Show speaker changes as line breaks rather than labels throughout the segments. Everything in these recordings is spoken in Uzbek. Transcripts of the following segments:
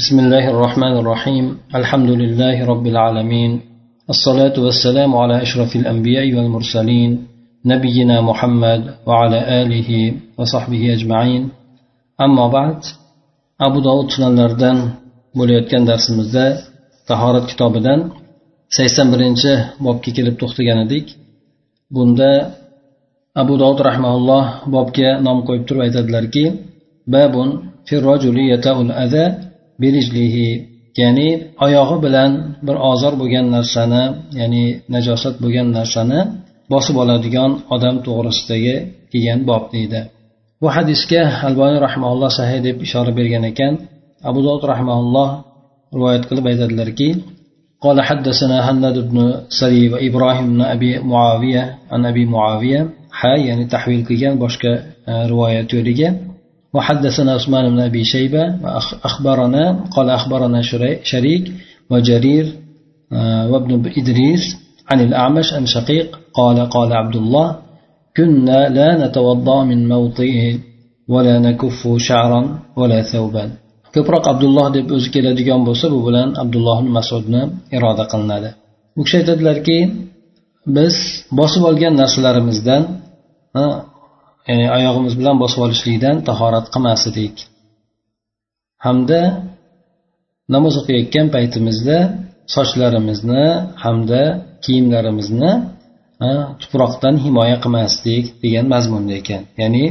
بسم الله الرحمن الرحيم الحمد لله رب العالمين الصلاة والسلام على أشرف الأنبياء والمرسلين نبينا محمد وعلى آله وصحبه أجمعين أما بعد أبو داود sunanlaridan bo'layotgan darsimizda tahorat kitobidan sakson birinchi bobga kelib to'xtagan edik bunda abu dovud rahmaulloh bobga nom qo'yib turib aytadilarki babun birijlihi ya'ni oyog'i bilan bir ozor bo'lgan narsani ya'ni najosat bo'lgan narsani bosib oladigan odam to'g'risidagi kelgan bob deydi bu hadisga alboniy rahmaulloh sahih deb ishora bergan ekan abu dovud rahmaulloh rivoyat qilib aytadilarki قال حدثنا هند بن سري وإبراهيم بن أبي معاوية عن أبي معاوية حي يعني تحويل كيان باشك رواية يوريجا وحدثنا عثمان بن أبي شيبة أخبرنا قال أخبرنا شريك وجرير وابن إدريس عن الأعمش عن شقيق قال قال عبد الله كنا لا نتوضأ من موطئه ولا نكف شعرا ولا ثوبا ko'proq abdulloh deb o'zi keladigan bo'lsa bu bilan abdulloh masudni iroda qilinadi u kishi aytadilarki biz bosib olgan narsalarimizdan ya'ni oyog'imiz bilan bosib olishlikdan tahorat qilmas edik. Hamda namoz o'qiyotgan paytimizda sochlarimizni hamda kiyimlarimizni tuproqdan himoya qilmasdik degan mazmunda ekan. Ya'ni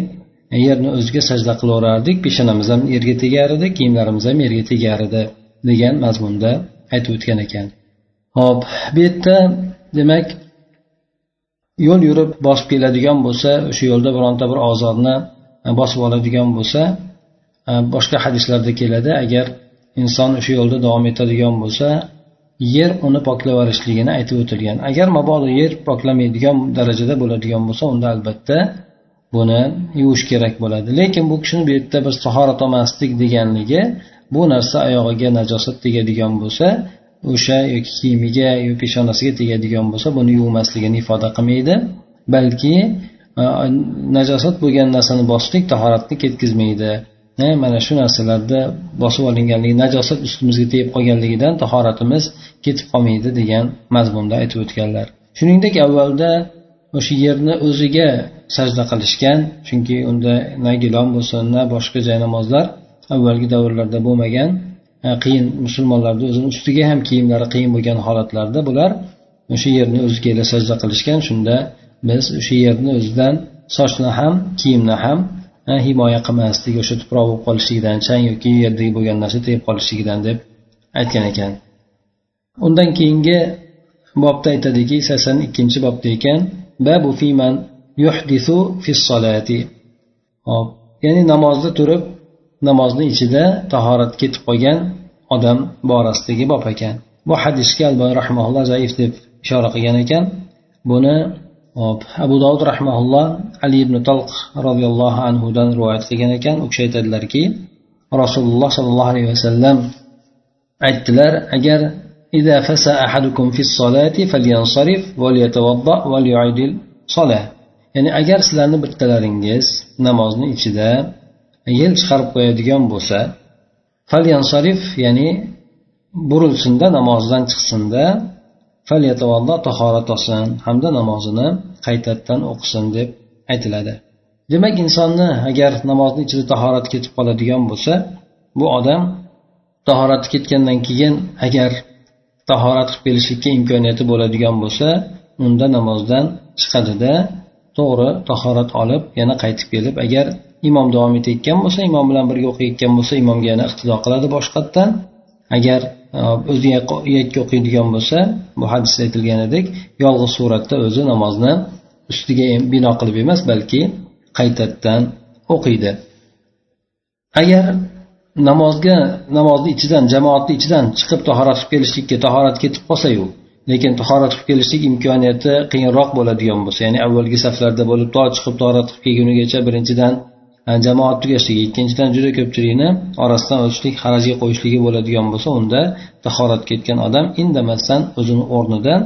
yerni o'ziga sajda qilaverardik peshonamiz ham yerga tegar edi kiyimlarimiz ham yerga tegar edi degan mazmunda aytib o'tgan ekan. Ho'p bu yerda demak yo'l yurib bosib keladigan bo'lsa o'sha yo'lda bironta bir ozorni e, bosib oladigan bo'lsa e, boshqa hadislarda keladi. Agar inson o'sha yo'lda davom etadigan bo'lsa yer uni poklab yuborishligini aytib o'tilgan. Agar mabodo yer poklamaydigan darajada bo'ladigan bo'lsa unda albatta buni yuvish kerak bo'ladi. Lekin bu kishini bu yerda biz tahorat olmaslik deganligi bu narsa oyog'iga najosat tegadigan bo'lsa o'sha yoki kiyimiga yoki peshonasiga tegadigan bo'lsa buni yuvmasligini ifoda qilmaydi. Balki e, najosat bo'lgan narsani bosishlik tahoratni ketkazmaydi e, mana shu narsalarda bosib olinganligi najosat ustimizga tegib qolganligidan tahoratimiz ketib qolmaydi degan mazmunda aytib o'tganlar. Shuningdek avvalda o'sha yerni o'ziga sajda qilishgan chunki unda na gilon bo'lsin na boshqa joy namozlar avvalgi davrlarda bo'lmagan qiyin musulmonlarni o'zini ustiga ham kiyimlari qiyin bo'lgan holatlarda bular o'sha yerni o'ziga sajda qilishgan. Shunda biz o'sha yerni o'zidan sochni ham kiyimni ham himoya qilmaslik o'sha tuproq bo'lib qolishligidan chang yoki yerdagi bo'lgan narsa tegib qolishligidan deb aytgan ekan. Undan keyingi bobda aytadiki sakson ikkinchi bobda ekan babu fiman yuhdisu fis solati hop ya'ni namozda turib namozni ichida tahorat ketib qolgan odam borasidagi bob ekan bu hadisga alboy rahmaulloh zaif deb ishora qilgan ekan buni abu dovud rahmaulloh ali ibn talq roziyallohu anhudan rivoyat qilgan ekan u kishi aytadilarki rasululloh sollallohu alayhi vasallam aytdilar agar إذا فسى أحدكم في الصلاة فلينصرف وليتوضأ وليعيد الصلاة ya'ni agar sizlarni bittalaringiz namozni ichida yel chiqarib qo'yadigan bo'lsa falyansarif ya'ni burilsinda namozdan chiqsinda falyatavallo tahorat olsin hamda namozini qaytadan o'qisin deb aytiladi. Demak insonni agar namozni ichida tahorat ketib qoladigan bo'lsa bu odam tahorati ketgandan keyin agar tahorat qilib kelishlikka imkoniyati bo'ladigan bo'lsa unda namozdan chiqadida to'g'ri tahorat olib yana qaytib kelib agar imom davom etayotgan bo'lsa imom bilan birga o'qiyotgan bo'lsa imomga yana iqtido qiladi boshqatdan. Agar e, o'zi yakka o'qiydigan bo'lsa bu hadisda aytilganidek yolg'iz suratda o'zi namozni ustiga bino qilib emas balki qaytadan o'qiydi. Agar namozga namozni ichidan jamoatni ichidan chiqib tahorat qilib kelishlikka tahorat ketib qolsayu lekin tahorat qilib kelishlik imkoniyati qiyinroq bo'ladigan bo'lsa ya'ni avvalgi saflarda bo'lib to chiqib tahorat qilib kelgunigacha birinchidan jamoat tugashligi ikkinchidan juda ko'pchilikni orasidan o'tishlik harajga qo'yishligi bo'ladigan bo'lsa unda tahorat ketgan odam indamasdan o'zini o'rnidan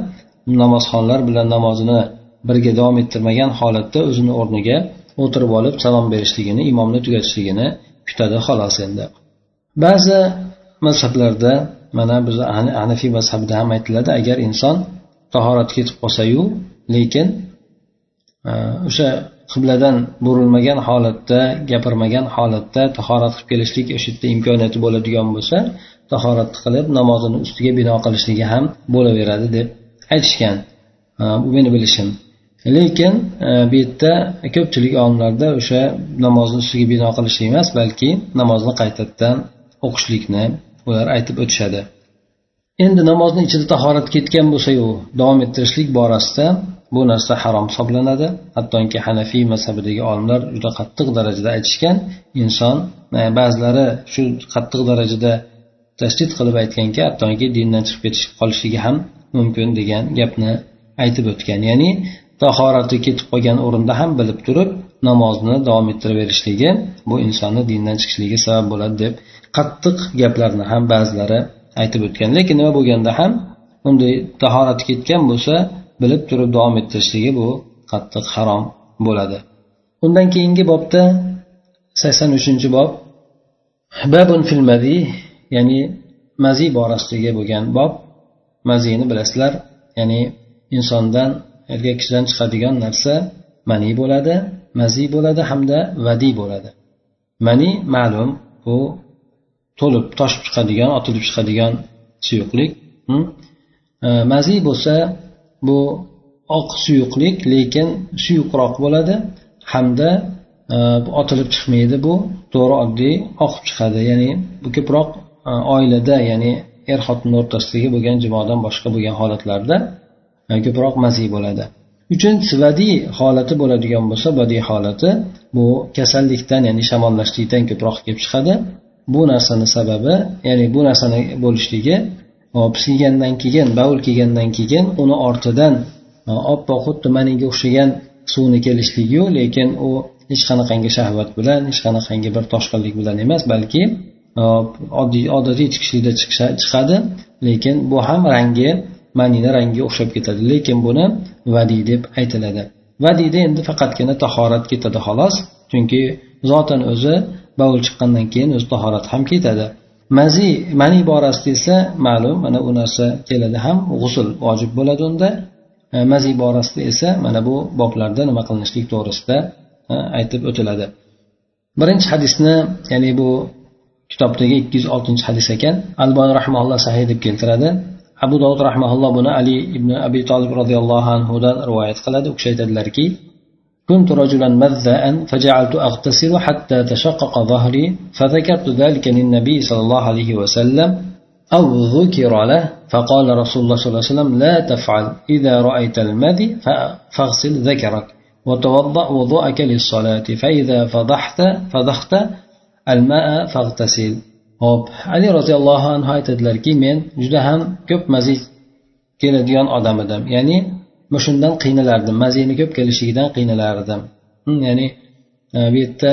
namozxonlar bilan namozini birga davom ettirmagan holatda o'zini o'rniga o'tirib olib salom berishligini imomni tugatishligini kutadi xolos endi. Ba'zi mazhablarda mana biz hanafiy mazhabida ham aytiladi agar inson tahorat ketib qolsayu lekin e, o'sha qibladan burilmagan holatda gapirmagan holatda tahorat qilib kelishlik o'sha yerda imkoniyati bo'ladigan bo'lsa tahorat qilib namozini ustiga bino qilishligi ham bo'laveradi deb aytishgan. E, bu meni bilishim. Lekin e, bu yerda ko'pchilik olimlarda o'sha namozni ustiga bino qilishlik emas balki namozni qaytadan o'qishlikni ular aytib o'tishadi. Endi namozni ichida tahorat ketgan bo'lsayu davom ettirishlik borasida bu narsa harom hisoblanadi. Hattoki hanafiy mazhabidagi olimlar juda qattiq darajada aytishgan. Inson e, ba'zilari shu qattiq darajada tashdid qilib aytganki hattoki dindan chiqib ketish qolishligi ham mumkin degan gapni aytib o'tgan. Ya'ni tahorati ketib qolgan o'rinda ham bilib turib namozni davom ettiraverishligi bu insonni dindan chiqishligiga sabab bo'ladi deb qattiq gaplarni ham ba'zilari aytib o'tgan. Lekin nima bo'lganda ham unday tahorati ketgan bo'lsa bilib turib davom ettirishligi bu qattiq harom bo'ladi. Undan keyingi bobda sakson uchinchi bob babun fil mazi ya'ni mazi borasidagi bo'lgan bob. Mazini bilasizlar ya'ni insondan erkak kishidan chiqadigan narsa mani bo'ladi. Mazi bo'ladi hamda vadiy bo'ladi. Mani ma'lum bu to'lib toshib chiqadigan otilib chiqadigan suyuqlik. Mazi bo'lsa bu oq suyuqlik lekin suyuqroq bo'ladi hamda e, bu otilib chiqmaydi bu to'g'ri oddiy oqib chiqadi. Ya'ni bu ko'proq e, oilada ya'ni er xotin o'rtasidagi bo'lgan jimodan boshqa bo'lgan holatlarda e, ko'proq mazi bo'ladi. Uchinchisi vadiy holati bo'ladigan bo'lsa badiy holati bu kasallikdan ya'ni shamollashlikdan ko'proq kelib chiqadi. Bu narsani sababi ya'ni bu narsani bo'lishligi hop kelgandan keyin bavul kelgandan keyin uni ortidan oppoq xuddi maniga o'xshagan suvni kelishligiyu lekin u hech qanaqangi shahvat bilan hech qanaqangi bir toshqinlik bilan emas balki oddiy odatiy chiqishlikda chiqadi. Lekin bu ham rangi manina rangiga o'xshab ketadi. Lekin buni vadiy deb aytiladi. Vadiyda endi faqatgina tahorat ketadi xolos chunki zotan o'zi bovul chiqqandan keyin o'zi tahorat ham ketadi. Mazi mani borasida esa ma'lum mana u narsa keladi ham g'usul vojib bo'ladi unda. E, mazi borasida esa mana bu boblarda nima qilinishlik to'g'risida e, aytib o'tiladi. Birinchi hadisni ya'ni bu kitobdagi ikki yuz oltinchi hadis ekan. Albon rahmaulloh sahiy deb keltiradi. Abu dovud rahmaulloh buni ali ibn abi tolib roziyallohu anhudan rivoyat qiladi. U kishi aytadilarki كنت رجلا مذاء فجعلت أغتسل حتى تشقق ظهري فذكرت ذلك للنبي صلى الله عليه وسلم أو ذكر له فقال رسول الله صلى الله عليه وسلم لا تفعل إذا رأيت المذي فاغسل ذكرك وتوضأ وضوءك للصلاة فإذا فضحت فضحت الماء فاغتسل hop ali roziyallohu anhu aytadilarki men juda ham ko'p mazi keladigan odam edim. Ya'ni shundan qiynalardim mazini ko'p kelishligidan qiynalardim. Hmm, ya'ni e, bu yerda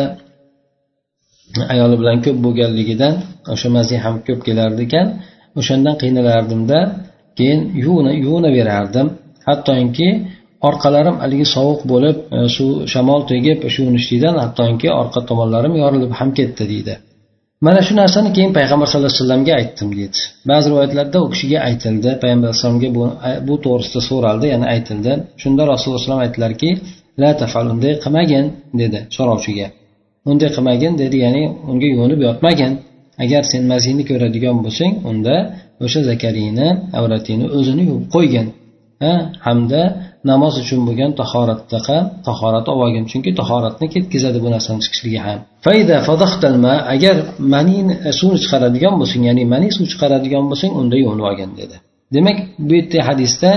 ayoli bilan ko'p bo'lganligidan o'sha mazi ham ko'p kelardi ekan. O'shandan qiynalardimda keyin yuvina yuvinaverardim hattoki orqalarim haligi sovuq bo'lib e, suv shamol tegib shu yuvinishlikdan hattoki orqa tomonlarim yorilib ham ketdi deydi. Mana shu narsani keyin payg'ambar sallallohu alayhi vasallamga aytdim deydi. Ba'zi rivoyatlarda u kishiga aytildi. Payg'ambar alayhisalomga bu, bu to'g'risida so'raldi ya'ni aytildi. Shunda rasululloh alayhi aytdilarki la tafal unday qilmagin dedi so'rovchiga. Unday qilmagin dedi ya'ni unga yuvinib yotmagin. Agar sen mazini ko'radigan bo'lsang unda o'sha zakariyni avratingni o'zini yuvib qo'ygin. Hamda namoz uchun bo'lgan tahoratdaqa tahorat olib olgin. Chunki tahoratni ketkazadi bu narsani chiqishligi ham. Agar manin e, suv suvni chiqaradigan bo'lsang ya'ni mani suv chiqaradigan bo'lsang unda yuvinib olgin dedi. Demak bu yerda hadisda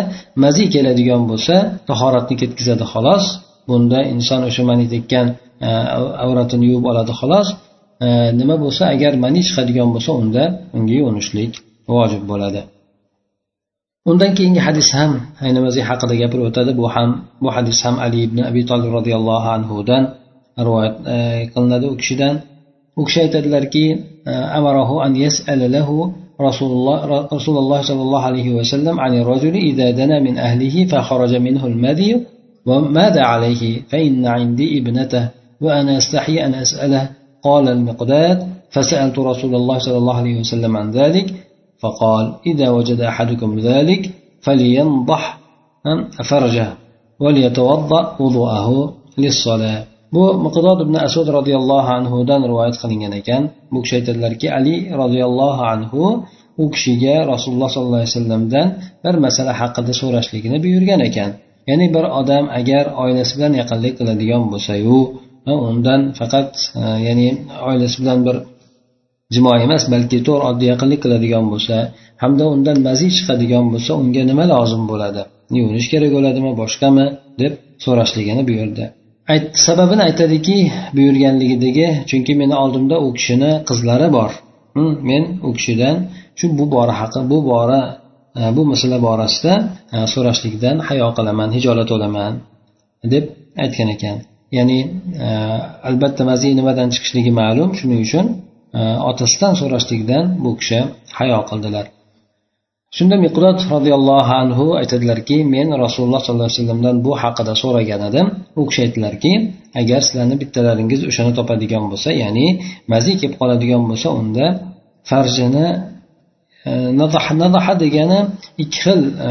mazi keladigan bo'lsa tahoratni ketkazadi xolos. Bunda inson o'sha mani tekkan e, avratini yuvib oladi xolos. E, nima bo'lsa agar mani chiqadigan bo'lsa unda unga yuvinishlik vojib bo'ladi. Undan keyingi hadis ham aynimazi haqida gapirib o'tadi bu ham bu hadis ham ali ibn abi tolib roziyallohu anhudan rivoyat e, qilinadi u kishidan u kishi aytadilarki e, amarahu an yas'ala lahu rasululloh rasululloh sollallohu alayhi vasallam عن الرجل إذا دنا من أهله فخرج منه المذي وماذا عليه فإن عندي ابنته وأنا أستحي أن أسأله قال المقداد فسألت رسول الله صلى الله عليه وسلم عن ذلك فقال إذا وجد أحدكم ذلك فلينضح فرجه وليتوضأ وضوءه للصلاة bu miqdod ibn asud roziyallohu anhudan rivoyat qilingan ekan bu kishi aytadilarki ali roziyallohu anhu u kishiga rasululloh sollallohu alayhi vasallamdan bir masala haqida so'rashligini buyurgan ekan ya'ni bir odam agar oilasi bilan yaqinlik qiladigan bo'lsayu undan faqat e, ya'ni oilasi bilan bir jimo emas balki to'g'ri oddiy yaqinlik qiladigan bo'lsa hamda undan mazi chiqadigan bo'lsa unga nima lozim bo'ladi? Yuvinish kerak bo'ladimi boshqami? deb so'rashligini buyurdi. Sababini aytadiki buyurganligidagi chunki meni oldimda u kishini qizlari bor. Men u kishidan shu bu bora haqi bu bora e, bu masala borasida e, so'rashlikdan hayo qilaman hijolat olaman deb aytgan ekan. Ya'ni e, albatta maziy nimadan chiqishligi ma'lum shuning uchun otasidan so'rashlikdan bu kishi hayo qildilar. Shunda miqdod roziyallohu anhu aytadilarki men rasululloh sollallohu alayhi vasallamdan bu haqida so'ragan edim. U kishi aytdilarki agar sizlarni bittalaringiz o'shani topadigan bo'lsa ya'ni mazi kelib qoladigan bo'lsa unda farjini e, nadaha degani ikki xil e,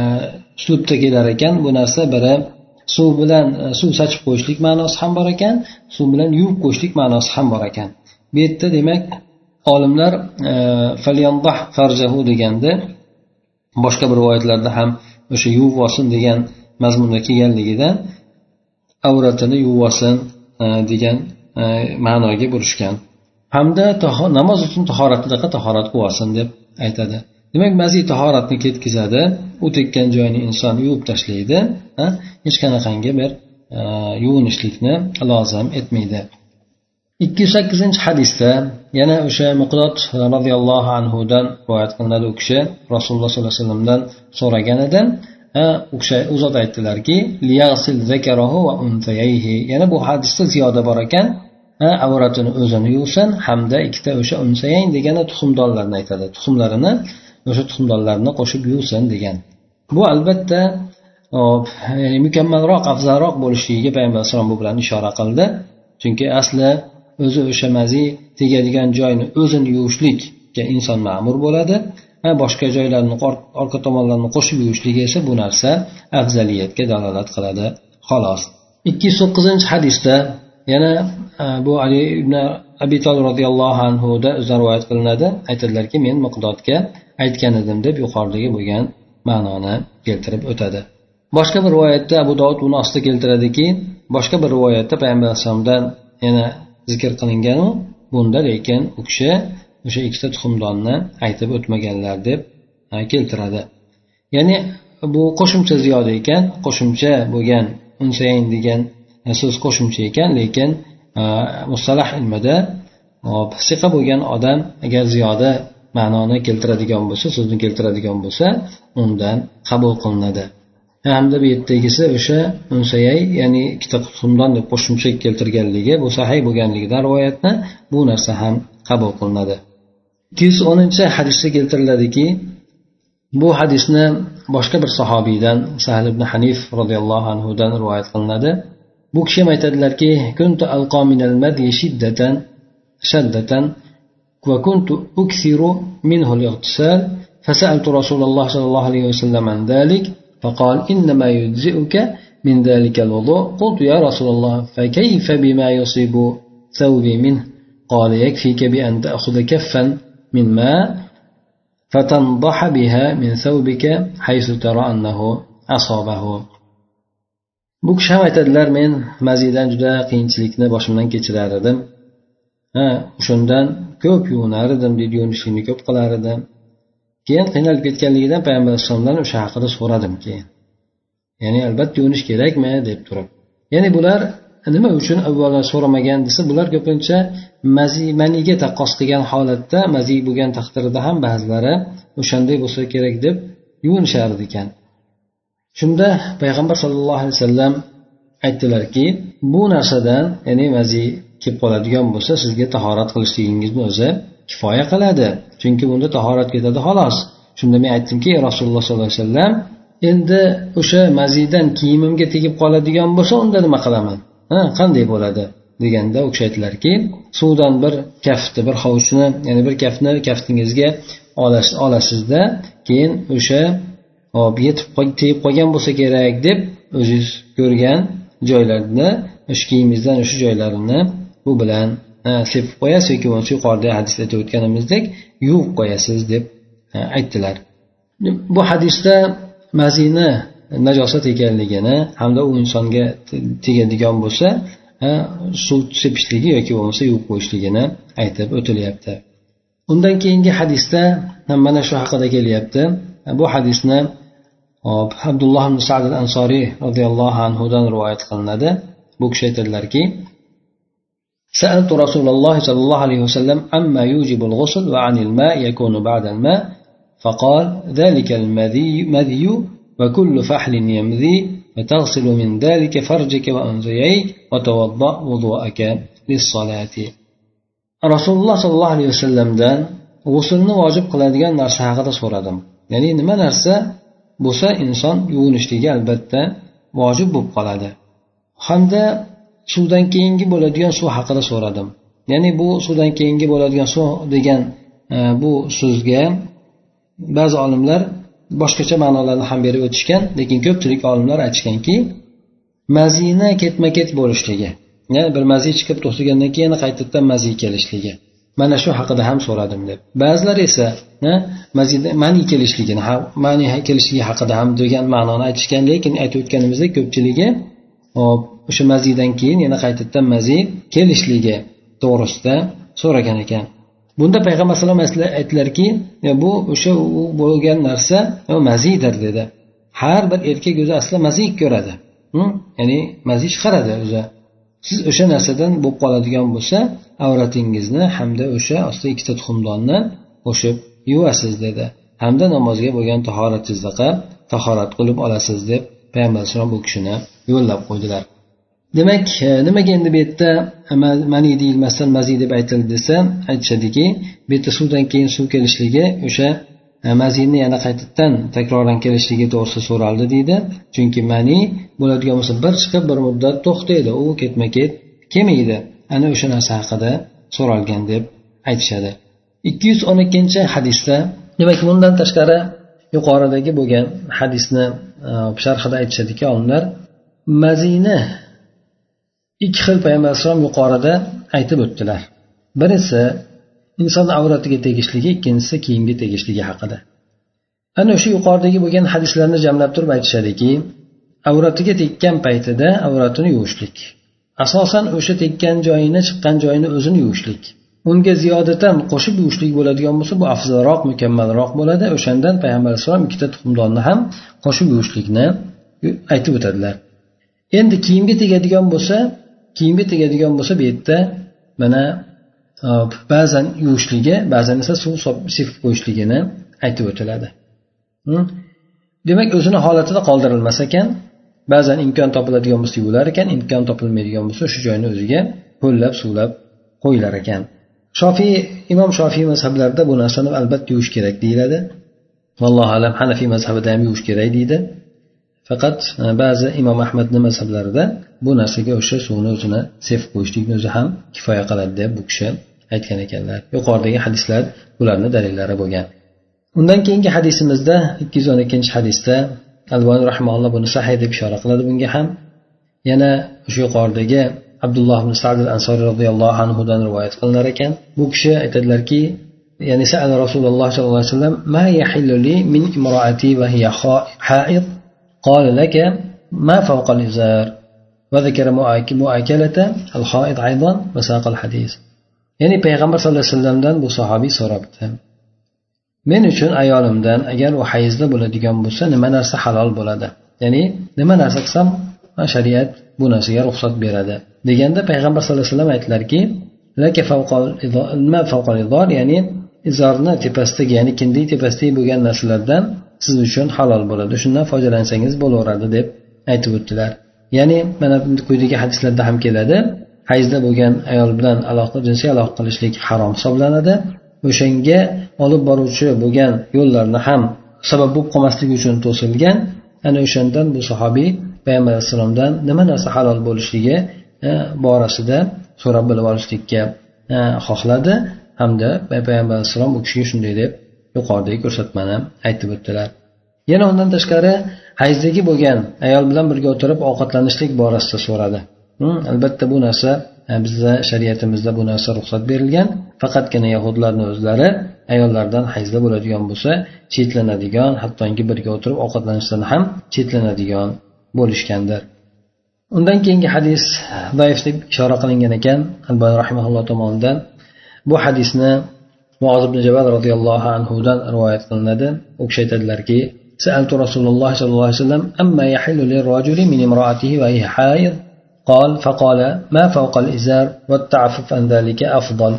uslubda kelar ekan. Bu narsa biri suv bilan e, suv sachib qo'yishlik ma'nosi ham bor ekan suv bilan yuvib qo'yishlik ma'nosi ham bor ekan. Bu yerda demak olimlar e, farjahu deganda boshqa bir rivoyatlarda ham o'sha yuvvosin degan mazmunda kelganligidan avratini yuvib olsin e, degan e, ma'noga burishgan hamda namoz uchun tahoratdaqa tahorat qilib deb aytadi. Demak maziy tahoratni ketkazadi u tekkan joyni inson yuvib tashlaydi hech qanaqangi bir yuvinishlikni lozim etmaydi. Ikki yuz sakkizinchi hadisda yana o'sha muqdod roziyallohu anhudan rivoyat qilinadi. U kishi rasululloh sollallohu alayhi vasallamdan so'ragan edi u kishi u zot aytdilarki yana bu hadisda ziyoda bor ekan. Avratini o'zini yuvsin hamda ikkita o'sha unsayayn degani tuxumdonlarni aytadi. Tuxumlarini o'sha tuxumdonlarni qo'shib yuvsin degan. Bu albatta ya'ni e, mukammalroq afzalroq bo'lishligiga payg'ambar alayhissalom bu bilan ishora qildi. Chunki asli o'zi o'sha mazi tegadigan joyni o'zini yuvishlikka inson ma'mur bo'ladi. Boshqa joylarni orqa tomonlarni qo'shib yuvishligi esa bu narsa afzaliyatga dalolat qiladi. Xolos. Ikki yuz to'qqizinchi hadisda yana bu ali ibn abi tol roziyallohu anhuda o'zidan rivoyat qilinadi. Aytadilarki men miqdodga aytgan edim deb yuqoridagi bo'lgan ma'noni keltirib o'tadi. Boshqa bir rivoyatda abu dovud uni ostida keltiradiki boshqa bir rivoyatda payg'ambar alayhissalomdan yana zikr qilinganu bunda lekin u kishi o'sha ikkita tuxumdonni aytib o'tmaganlar deb keltiradi. Ya'ni bu qo'shimcha ziyoda ekan qo'shimcha bo'lgan unsayn degan so'z qo'shimcha ekan lekin mustalah ilmida siqa bo'lgan odam agar ziyoda ma'noni keltiradigan bo'lsa so'zni keltiradigan bo'lsa undan qabul qilinadi. hamda bu yerdagisi o'sha unsayay ya'ni ikkita tuxumdon deb qo'shimcha keltirganligi bu sahiy bo'lganligidan rivoyatni bu narsa ham qabul qilinadi ikki yuz o'ninchi hadisda keltiriladiki bu hadisni boshqa bir sahobiydan sahl ibn hanif roziyallohu anhudan rivoyat qilinadi bu kishi ham aytadilarki kuntu alqo minal madyi shiddatan shaddatan وكنت أكثر منه الاغتسال فسألت رسول الله صلى الله عليه وسلم عن ذلك فقال إنما يجزئك من ذلك الوضوء قلت يا رسول الله فكيف بما يصيب ثوبي منه قال يكفيك بأن تأخذ كفا من ماء فتنضح بها من ثوبك حيث ترى أنه أصابه bu kishi ham aytadilar men maziydan juda qiyinchilikni boshimdan kechirar edim ha o'shandan ko'p yuvinar edim deydi yuvinishlikni ko'p qilar edim keyin qiynalib ketganligidan payg'ambar alayhissalomdan o'sha haqida so'radim keyin ya'ni albatta yuvinish kerakmi deb turib. Ya'ni bular nima uchun avvalo so'ramagan desa bular ko'pincha mazi maniga taqqos qilgan holatda mazi bo'lgan taqdirda ham ba'zilari o'shanday bo'lsa kerak deb yuvinishardi ekan. Shunda payg'ambar sollallohu alayhi vasallam aytdilarki bu narsadan ya'ni mazi kelib qoladigan bo'lsa sizga tahorat qilishligingizni o'zi kifoya qiladi. Chunki bunda tahorat ketadi xolos. Shunda men aytdimki rasululloh sollallohu alayhi vasallam endi o'sha mazidan kiyimimga tegib qoladigan bo'lsa unda nima qilaman? Ha qanday bo'ladi? deganda u kishi aytdilarki suvdan bir kaftni bir hovuchni ya'ni bir kaftni kaftingizga olasizda keyin o'sha hop yetib tegib qolgan bo'lsa kerak deb o'zingiz ko'rgan joylarni o'sha kiyimingizdan o'sha joylarini bu bilan sepib qo'yasiz yoki bo'lmasa yuqorida hadisda aytib o'tganimizdek yuvib qo'yasiz deb aytdilar. Bu hadisda mazini najosat ekanligini hamda u insonga tegadigan bo'lsa suv sepishligi yoki bo'lmasa yuvib qo'yishligini aytib o'tilyapti. Undan keyingi hadisda mana shu haqida kelyapti. Bu hadisni hop abdulloh ibn sad al ansoriy roziyallohu anhudan rivoyat qilinadi. Bu kishi aytadilarki سألت رسول الله صلى الله عليه وسلم عما يوجب الغسل وعن الماء يكون بعد الماء فقال ذلك المذي وكل فحل يمذي فتغسل من ذلك فرجك وأنثيك وتوضأ وضوءك للصلاة. رسول الله صلى الله عليه وسلم دان g'usulni vojib qiladigan narsa haqida so'radim. Ya'ni nima narsa bo'lsa inson yuvinishligi albatta vojib bo'lib qoladi. Hamda suvdan keyingi bo'ladigan suv haqida so'radim. Ya'ni bu suvdan keyingi bo'ladigan suv degan e, bu so'zga ba'zi olimlar boshqacha ma'nolarni ham berib o'tishgan lekin ko'pchilik olimlar aytishganki mazina ketma ket bo'lishligi ya'ni bir mazi chiqib to'xtagandan keyin qaytadan mazi kelishligi. Mana shu haqida ham so'radim deb. Ba'zilar esa mazida mani kelishligini mani kelishligi haqida ham degan ma'noni aytishgan lekin aytib o'tganimizdek ko'pchiligi hop o'sha maziydan keyin yana qaytadan maziy kelishligi to'g'risida so'ragan ekan. Bunda payg'ambar alayhisalom aytdilarki bu o'sha u bo'lgan narsa maziydir dedi. Har bir erkak o'zi asli maziy ko'radi. Hm? Ya'ni maziy chiqaradi o'zi. Siz o'sha narsadan bo'lib qoladigan bo'lsa avratingizni hamda o'sha ostida ikkita tuxumdonni qo'shib yuvasiz dedi. Hamda namozga bo'lgan tahoratingizga tahorat qilib olasiz deb payg'ambar alayhissalom bu kishini yo'llab qo'ydilar. Demak nimaga endi bu yerda mani deyilmasdan maziy deb aytildi desa aytishadiki bu yerda suvdan keyin suv kelishligi o'sha e, mazini maziyni yana qaytadan takroran kelishligi to'g'risida so'raldi deydi. Chunki mani bo'ladigan bo'lsa bir chiqib bir muddat to'xtaydi u ketma ket kelmaydi ana o'sha narsa haqida so'ralgan deb aytishadi. Ikki yuz o'n ikkinchi hadisda demak bundan tashqari yuqoridagi bo'lgan hadisni Э, sharhida aytishadiki olimlar mazina ikki xil payg'ambar alayhissalom yuqorida aytib o'tdilar. Birisi inson avratiga tegishligi ikkinchisi kiyimga tegishligi haqida. Ana o'sha yuqoridagi bo'lgan hadislarni jamlab turib aytishadiki avratiga tekkan paytida avratini yuvishlik. Asosan o'sha tekkan joyini chiqqan joyini o'zini yuvishlik. Unga ziyodatan qo'shib yuvishlik bo'ladigan bo'lsa bu afzalroq mukammalroq bo'ladi. O'shandan payg'ambar alayhissalom ikkita tuxumdonni ham qo'shib yuvishlikni aytib o'tadilar. Endi kiyimga tegadigan bo'lsa kiyimga tegadigan bo'lsa bu yerda mana e, ba'zan yuvishligi ba'zan esa suv sepib qo'yishligini aytib o'tiladi. Demak o'zini holatida qoldirilmas ekan. Ba'zan imkon topiladigan bo'lsa yuvilar ekan imkon topilmaydigan bo'lsa shu joyni o'ziga ho'llab suvlab qo'yilar ekan. Shofiy imom shofiy mazhablarida bu narsani albatta yuvish kerak deyiladi. Vallohu alam hanafiy mazhabida ham yuvish kerak deydi. Faqat e, ba'zi imom ahmadni mazhablarida bu narsaga o'sha suvni o'zini sepib qo'yishlikni o'zi ham kifoya qiladi deb bu kishi aytgan ekanlar. Yuqoridagi hadislar bularni dalillari bo'lgan. Undan keyingi hadisimizda ikki yuz o'n ikkinchi hadisda alboniy rahmaulloh buni sahiy deb ishora qiladi bunga ham. Yana o'sha yuqoridagi abdulloh ibn sad ansoriy roziyallohu anhudan rivoyat qilinar ekan. Bu kishi aytadilarki ya'ni sal rasululloh sollallohu alayhi vasallam ma yahilluli min imroati va hiya haid? Qala laka ma fawqa al-izar? Va zakara muakalata al-haid aydan va hadis. ya'ni payg'ambar sallallohu alayhi vasallamdan bu sahobiy so'rabdi. Men uchun ayolimdan agar u hayzda bo'ladigan bo'lsa nima narsa halol bo'ladi? Ya'ni nima narsa qilsam shariat bu narsaga ruxsat beradi. Deganda payg'ambar sallallohu alayhi vasallam aytdilarki ya'ni izorni tepasidagi ya'ni kindik tepasidagi bo'lgan narsalardan siz uchun halol bo'ladi. Shundan foydalansangiz bo'laveradi deb aytib o'tdilar. Ya'ni mana quyidagi hadislarda ham keladi. Hayzda bo'lgan ayol bilan aloqa jinsiy aloqa qilishlik harom hisoblanadi. O'shanga olib boruvchi bo'lgan yo'llarni ham sabab bo'lib qolmasligi uchun to'silgan ana o'shandan bu sahobiy payg'ambar alayhissalomdan nima narsa halol bo'lishligi e, borasida so'rab bilib olishlikka e, xohladi. Hamda payg'ambar alayhissalom u kishiga shunday deb yuqoridagi ko'rsatmani aytib o'tdilar. Yana undan tashqari hayzdagi bo'lgan ayol bilan birga o'tirib ovqatlanishlik borasida so'radi. Hmm, albatta bu narsa e, bizda bizni shariatimizda bu narsa ruxsat berilgan. Faqatgina yahudlarni o'zlari ayollardan hayzda bo'ladigan bo'lsa chetlanadigan hattoki birga o'tirib ovqatlanishdan ham chetlanadigan bo'lishgandir undan keyingi hadis zaif deb ishora qilingan ekan albani rahimaulloh tomonidan bu hadisni muoz ibn jabal roziyallohu anhudan rivoyat qilinadi u kishi aytadilarki سألت رسول الله صلى الله عليه وسلم أما يحل للرجل من امرأته وهي حائض قال فقال ما فوق الإزار والتعفف عن ذلك أفضل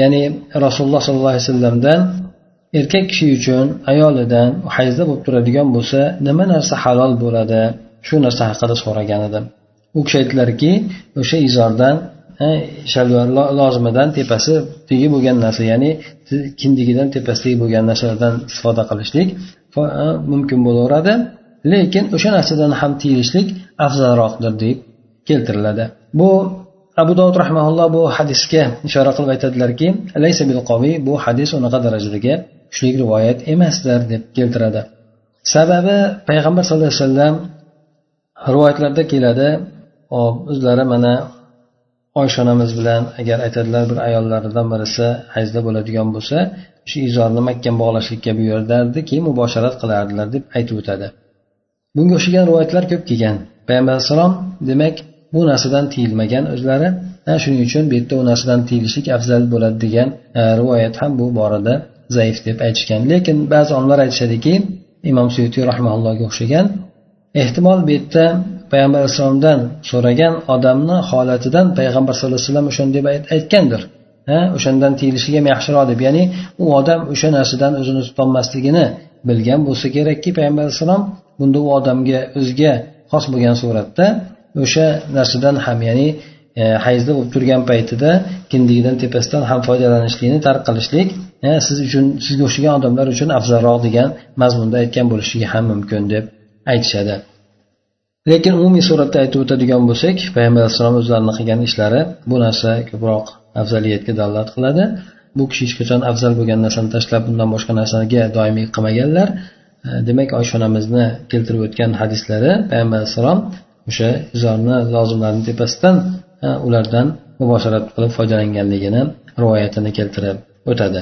ya'ni rasululloh sollallohu alayhi vasallamdan erkak kishi uchun ayolidan hayzda bo'lib turadigan bo'lsa nima narsa halol bo'ladi Shu narsa haqida so'ragan edim. U kishi aytdilarki o'sha izordan shalvar lozimidan tepasi tegi bo'lgan narsa ya'ni kindigidan tepasidagi bo'lgan narsalardan istifoda qilishlik mumkin bo'laveradi. Lekin o'sha narsadan ham tiyilishlik afzalroqdir deb keltiriladi. Bu abu dovud rahmaulloh bu hadisga ishora qilib aytadilarki bu hadis unaqa darajadagi kuchli rivoyat emasdir deb keltiradi. Sababi payg'ambar sallallohu alayhi vasallam rivoyatlarda keladi hop o'zlari mana oysha onamiz bilan agar aytadilar bir ayollaridan birisi hayzda bo'ladigan bo'lsa shu izorni mahkam bog'lashlikka buyurardi keyin mubosharat qilardilar deb aytib o'tadi. Bunga o'xshagan rivoyatlar ko'p kelgan. Payg'ambar alayhissalom demak bu narsadan tiyilmagan o'zlari shuning uchun bu yerda u narsadan tiyilishlik afzal bo'ladi degan e, rivoyat ham bu borada zaif deb aytishgan. Lekin ba'zi olimlar aytishadiki imom suyutiy rahmaullohga o'xshagan ehtimol bu yerda payg'ambar alayhissalomdan so'ragan odamni holatidan payg'ambar sallallohu alayhi vasallam o'shani deb aytgandir. Ha o'shandan tiyilishiga ham yaxshiroq deb. Ya'ni u odam o'sha narsadan o'zini tutolmasligini bilgan bo'lsa kerakki payg'ambar alayhissalom bunda u odamga o'ziga xos bo'lgan suratda o'sha narsadan ham ya'ni e, hayzda bo'lib turgan paytida kindigidan tepasidan ham foydalanishlikni tark qilishlik e, siz uchun sizga o'xshagan odamlar uchun afzalroq degan mazmunda aytgan bo'lishligi ham mumkin deb aytishadi. Lekin umumiy suratda aytib o'tadigan bo'lsak payg'ambar alayhissalom o'zlarini qilgan ishlari bu narsa ko'proq afzaliyatga dalolat qiladi. Bu kishi hech qachon afzal bo'lgan narsani tashlab bundan boshqa narsaga doimiy qilmaganlar. Demak oysha onamizni keltirib o'tgan hadislari payg'ambar alayhissalom o'sha izorni lozimlarni tepasidan ulardan mubosharat qilib foydalanganligini rivoyatini keltirib o'tadi.